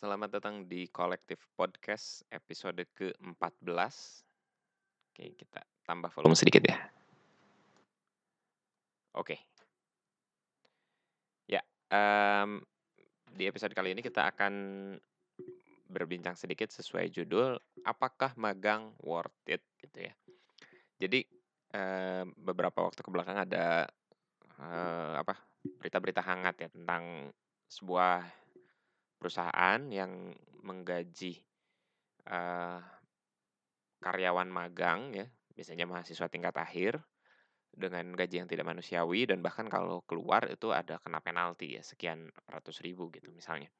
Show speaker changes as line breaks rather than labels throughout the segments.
selamat datang di Kolektif Podcast episode ke-14. Oke, kita tambah volume sedikit ya. Oke. Ya, em, di episode kali ini kita akan berbincang sedikit sesuai judul apakah magang worth it gitu ya. Jadi em, beberapa waktu ke belakang ada eh, apa berita-berita hangat ya tentang sebuah perusahaan yang menggaji eh, karyawan magang ya, biasanya mahasiswa tingkat akhir dengan gaji yang tidak manusiawi dan bahkan kalau keluar itu ada kena penalti ya sekian ratus ribu gitu misalnya.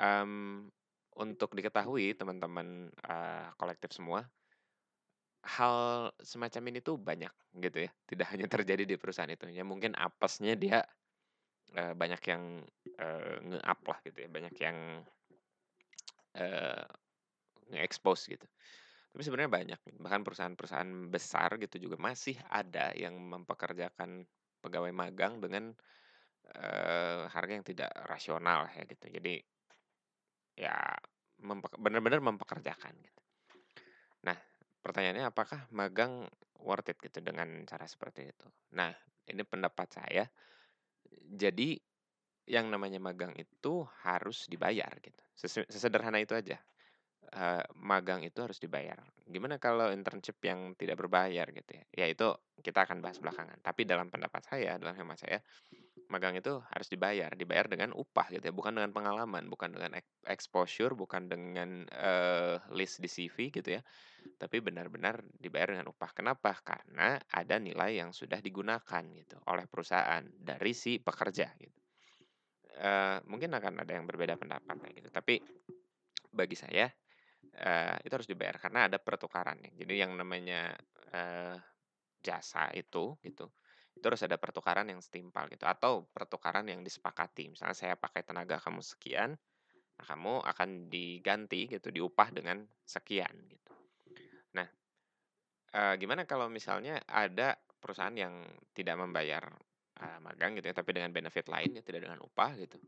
Em, untuk diketahui teman-teman eh, kolektif semua, hal semacam ini tuh banyak gitu ya, tidak hanya terjadi di perusahaan itu. Ya mungkin apesnya dia eh, banyak yang eh, nge-up lah gitu ya, banyak yang eh, nge-expose gitu. Tapi sebenarnya banyak, bahkan perusahaan-perusahaan besar gitu juga masih ada yang mempekerjakan pegawai magang dengan eh, harga yang tidak rasional ya gitu. Jadi ya mempe- benar-benar mempekerjakan gitu. Nah, pertanyaannya apakah magang worth it gitu dengan cara seperti itu? Nah, ini pendapat saya. Jadi yang namanya magang itu harus dibayar gitu. Sese- Sesederhana itu aja. Eh, magang itu harus dibayar. Gimana kalau internship yang tidak berbayar gitu ya? Ya itu kita akan bahas belakangan. Tapi dalam pendapat saya, dalam hemat saya, magang itu harus dibayar, dibayar dengan upah gitu ya, bukan dengan pengalaman, bukan dengan exposure, bukan dengan eh, list di CV gitu ya, tapi benar-benar dibayar dengan upah. Kenapa? Karena ada nilai yang sudah digunakan gitu oleh perusahaan dari si pekerja gitu. Eh, mungkin akan ada yang berbeda pendapat kayak gitu, tapi bagi saya eh, itu harus dibayar karena ada pertukaran ya. Jadi yang namanya eh, jasa itu gitu itu harus ada pertukaran yang setimpal gitu atau pertukaran yang disepakati. Misalnya saya pakai tenaga kamu sekian nah kamu akan diganti gitu diupah dengan sekian gitu. Nah eh, gimana kalau misalnya ada perusahaan yang tidak membayar eh, magang gitu ya tapi dengan benefit lain ya tidak dengan upah gitu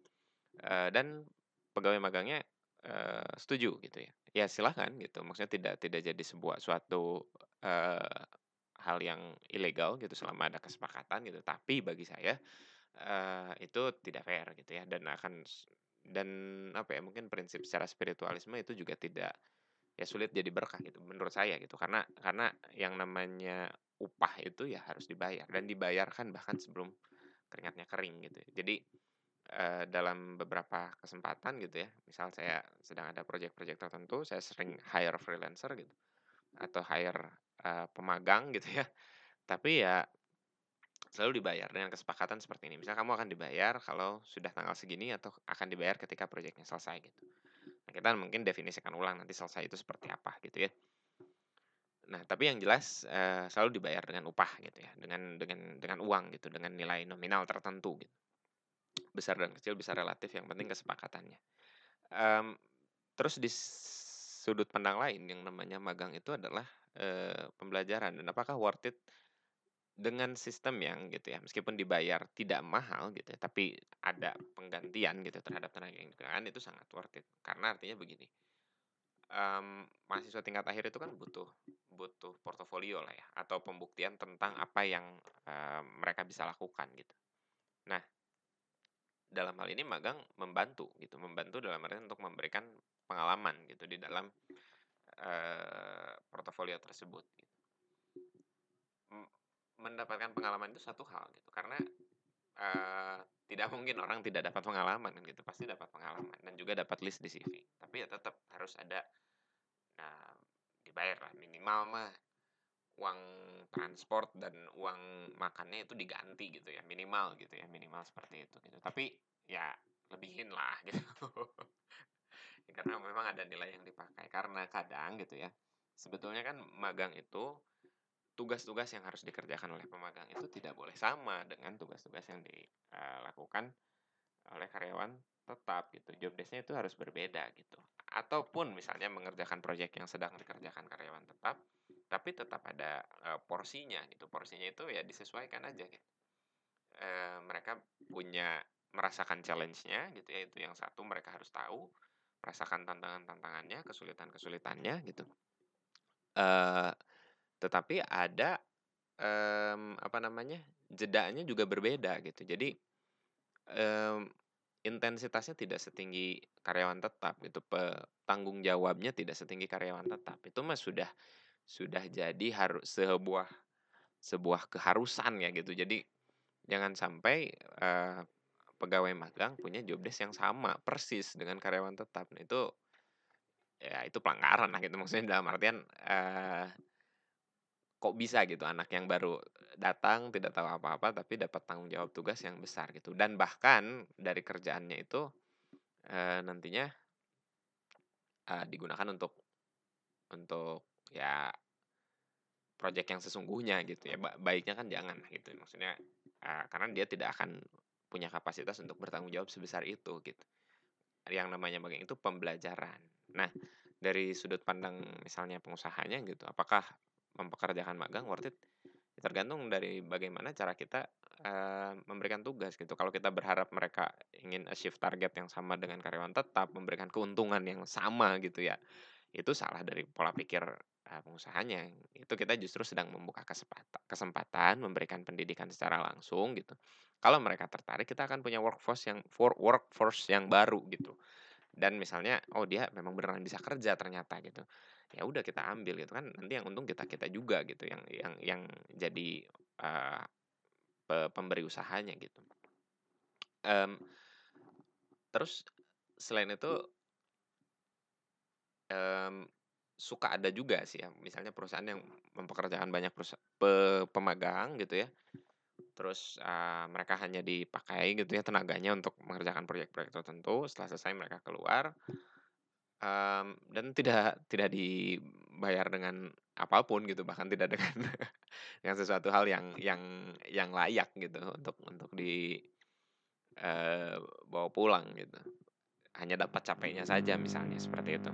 Eh, dan pegawai magangnya eh, setuju gitu ya? Ya silahkan gitu maksudnya tidak tidak jadi sebuah suatu eh, hal yang ilegal gitu selama ada kesepakatan gitu. Tapi bagi saya eh, itu tidak fair gitu ya. Dan akan dan apa ya mungkin prinsip secara spiritualisme itu juga tidak ya sulit jadi berkah gitu menurut saya gitu. Karena karena yang namanya upah itu ya harus dibayar dan dibayarkan bahkan sebelum keringatnya kering gitu. Jadi eh, dalam beberapa kesempatan gitu ya misal saya sedang ada proyek-proyek tertentu saya sering hire freelancer gitu atau hire eh, pemagang gitu ya tapi ya selalu dibayar dengan kesepakatan seperti ini. Misal kamu akan dibayar kalau sudah tanggal segini atau akan dibayar ketika proyeknya selesai gitu. Nah, kita mungkin definisikan ulang nanti selesai itu seperti apa gitu ya. Nah, tapi yang jelas eh, selalu dibayar dengan upah gitu ya, dengan dengan dengan uang gitu, dengan nilai nominal tertentu gitu. Besar dan kecil bisa relatif, yang penting kesepakatannya. Em, terus di sudut pandang lain yang namanya magang itu adalah eh, pembelajaran dan apakah worth it dengan sistem yang gitu ya meskipun dibayar tidak mahal gitu ya tapi ada penggantian gitu terhadap tenaga yang digunakan itu sangat worth it. Karena artinya begini em, mahasiswa tingkat akhir itu kan butuh butuh portofolio lah ya atau pembuktian tentang apa yang em, mereka bisa lakukan gitu. Nah dalam hal ini magang membantu gitu membantu dalam artian untuk memberikan pengalaman gitu di dalam eh, portofolio tersebut gitu. Mendapatkan pengalaman itu satu hal gitu. Karena eh, tidak mungkin orang tidak dapat pengalaman gitu. Pasti dapat pengalaman dan juga dapat list di CV tapi ya tetap harus ada nah dibayar lah. Minimal mah uang transport dan uang makannya itu diganti gitu ya. Minimal gitu ya. Minimal seperti itu gitu. Tapi ya lebihin lah gitu Ya, karena memang ada nilai yang dipakai karena kadang gitu ya sebetulnya kan magang itu tugas-tugas yang harus dikerjakan oleh pemagang itu tidak boleh sama dengan tugas-tugas yang dilakukan oleh karyawan tetap gitu. Job desk-nya itu harus berbeda gitu. Ataupun misalnya mengerjakan proyek yang sedang dikerjakan karyawan tetap, tapi tetap ada eh, porsinya gitu. Porsinya itu ya disesuaikan aja gitu. Eh, mereka punya merasakan challenge-nya gitu ya, itu yang satu mereka harus tahu, merasakan tantangan-tantangannya, kesulitan-kesulitannya gitu. Eee, tetapi ada, mmm, apa namanya, jedanya juga berbeda gitu. Jadi, mmm, intensitasnya tidak setinggi karyawan tetap gitu, pe tanggung jawabnya tidak setinggi karyawan tetap. Itu mah sudah sudah jadi harus sebuah sebuah keharusan ya gitu. Jadi jangan sampai, eee, pegawai magang punya job desk yang sama persis dengan karyawan tetap. Nah itu ya itu pelanggaran lah gitu, maksudnya dalam artian, eee kok bisa gitu anak yang baru datang, tidak tahu apa-apa, tapi dapat tanggung jawab tugas yang besar gitu. Dan bahkan dari kerjaannya itu, eee, nantinya eee, digunakan untuk untuk ya project yang sesungguhnya gitu ya, ba baiknya kan jangan gitu, maksudnya, karena dia tidak akan punya kapasitas untuk bertanggung jawab sebesar itu gitu. Yang namanya magang itu pembelajaran. Nah, dari sudut pandang misalnya pengusahanya gitu, apakah mempekerjakan magang worth it? Tergantung dari bagaimana cara kita, eee, memberikan tugas gitu. Kalau kita berharap mereka ingin achieve target yang sama dengan karyawan tetap, memberikan keuntungan yang sama gitu ya, itu salah dari pola pikir, eee, pengusahanya. Itu kita justru sedang membuka kesempata kesempatan, memberikan pendidikan secara langsung gitu. Kalau mereka tertarik, kita akan punya workforce yang for workforce yang baru gitu. Dan misalnya, oh dia memang beneran bisa kerja ternyata gitu. Ya udah kita ambil gitu kan, nanti yang untung kita-kita juga gitu yang yang yang jadi, pe pemberi usahanya gitu. Mmm, terus selain itu mmm, suka ada juga sih ya, misalnya perusahaan yang mempekerjakan banyak pe pemagang gitu ya. Terus, eee, mereka hanya dipakai gitu ya tenaganya untuk mengerjakan proyek-proyek tertentu, setelah selesai mereka keluar, mmm, dan tidak tidak dibayar dengan apa pun gitu, bahkan tidak dengan dengan sesuatu hal yang yang yang layak gitu untuk untuk di, eee, bawa pulang gitu. Hanya dapat capeknya saja misalnya, seperti itu.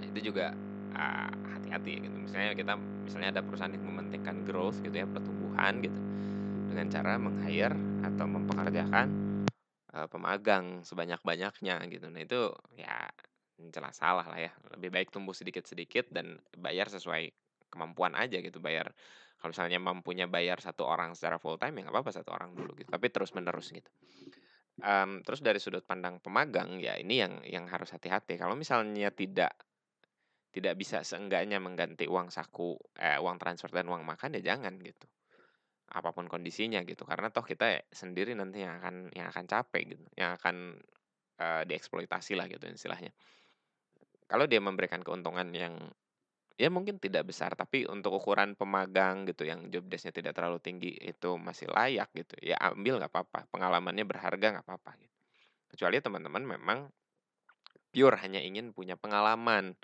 Itu juga, eee, hati-hati gitu, misalnya kita misalnya ada perusahaan yang mementingkan growth gitu ya, pertumbuhan gitu, dengan cara meng-hire atau mempekerjakan, eee, pemagang sebanyak-banyaknya gitu. Nah itu ya jelas salah lah ya, lebih baik tumbuh sedikit-sedikit dan bayar sesuai kemampuan aja gitu, bayar kalau misalnya mampunya bayar satu orang secara full time, ya nggak apa-apa satu orang dulu gitu, tapi terus-menerus gitu. Mmm, terus dari sudut pandang pemagang, ya ini yang yang harus hati-hati, kalau misalnya tidak tidak bisa seenggaknya mengganti uang saku eh, uang transfer dan uang makan, ya jangan gitu. Apa pun kondisinya gitu, karena toh kita sendiri nanti yang akan yang akan capek gitu, yang akan, eee, dieksploitasi lah gitu istilahnya. Kalau dia memberikan keuntungan yang ya mungkin tidak besar, tapi untuk ukuran pemagang gitu yang job desk-nya tidak terlalu tinggi itu masih layak gitu, ya ambil nggak apa-apa, pengalamannya berharga nggak apa-apa gitu. Kecuali teman-teman memang pure hanya ingin punya pengalaman.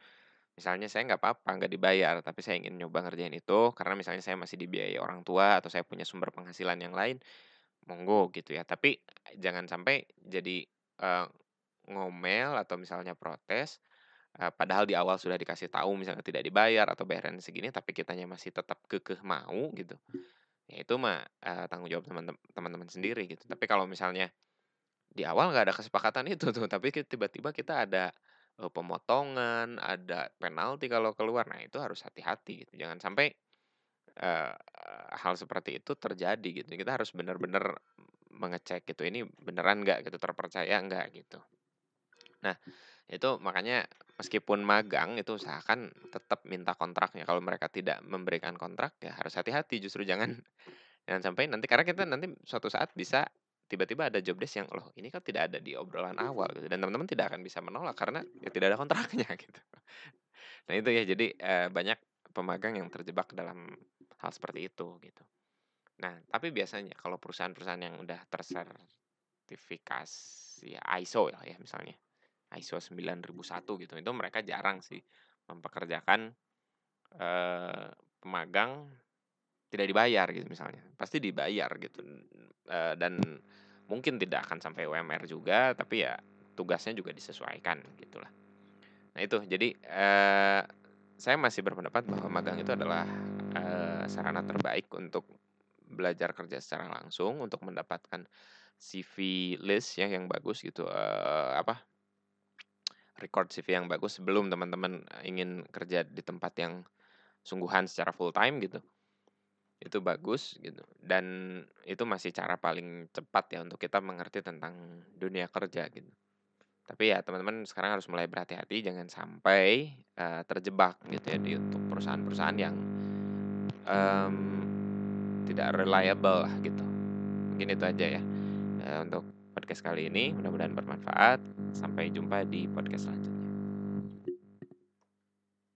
Misalnya saya nggak apa-apa, nggak dibayar, tapi saya ingin nyoba ngerjain itu karena misalnya saya masih dibiayai orang tua atau saya punya sumber penghasilan yang lain, monggo gitu ya. Tapi jangan sampai jadi, eee, ngomel atau misalnya protes, eee, padahal di awal sudah dikasih tahu misalnya tidak dibayar atau bayarannya segini, tapi kitanya masih tetap kekeh mau gitu. Ya itu mah, eee, tanggung jawab teman tem teman-teman sendiri gitu. Tapi kalau misalnya di awal nggak ada kesepakatan itu tuh, tapi tiba-tiba kita ada, eee, pemotongan, ada penalti kalau keluar, nah itu harus hati-hati gitu. Jangan sampai, eee, hal seperti itu terjadi gitu. Kita harus benar-benar mengecek gitu, ini beneran nggak gitu, terpercaya nggak gitu. Nah, itu makanya meskipun magang itu usahakan tetap minta kontraknya, kalau mereka tidak memberikan kontrak, ya harus hati-hati justru jangan jangan sampai nanti karena kita nanti suatu saat bisa tiba-tiba ada job desk yang, "Loh ini kan tidak ada di obrolan awal," gitu, dan teman-teman tidak akan bisa menolak karena ya tidak ada kontraknya gitu. Nah itu ya, jadi, eee, banyak pemagang yang terjebak dalam hal seperti itu gitu. Nah, tapi biasanya kalau perusahaan-perusahaan yang udah tersertifikasi ISO lah ya misalnya, ISO 9001 gitu, itu mereka jarang sih mempekerjakan, eee, pemagang tidak dibayar gitu misalnya, pasti dibayar gitu, eee, dan mungkin tidak akan sampai UMR juga, tapi ya tugasnya juga disesuaikan gitulah. Nah itu, jadi, eee, saya masih berpendapat bahwa magang itu adalah, eee, sarana terbaik untuk belajar kerja secara langsung, untuk mendapatkan CV list ya yang bagus gitu, eee, apa record CV yang bagus sebelum teman-teman ingin kerja di tempat yang sungguhan secara full time gitu. Itu bagus gitu, dan itu masih cara paling cepat ya untuk kita mengerti tentang dunia kerja gitu. Tapi ya teman-teman sekarang harus mulai berhati-hati jangan sampai, eee, terjebak gitu ya di untuk perusahaan-perusahaan yang, mmm, tidak reliable gitu. Mungkin itu aja ya, eee, untuk podcast kali ini, mudah-mudahan bermanfaat. Sampai jumpa di podcast selanjutnya.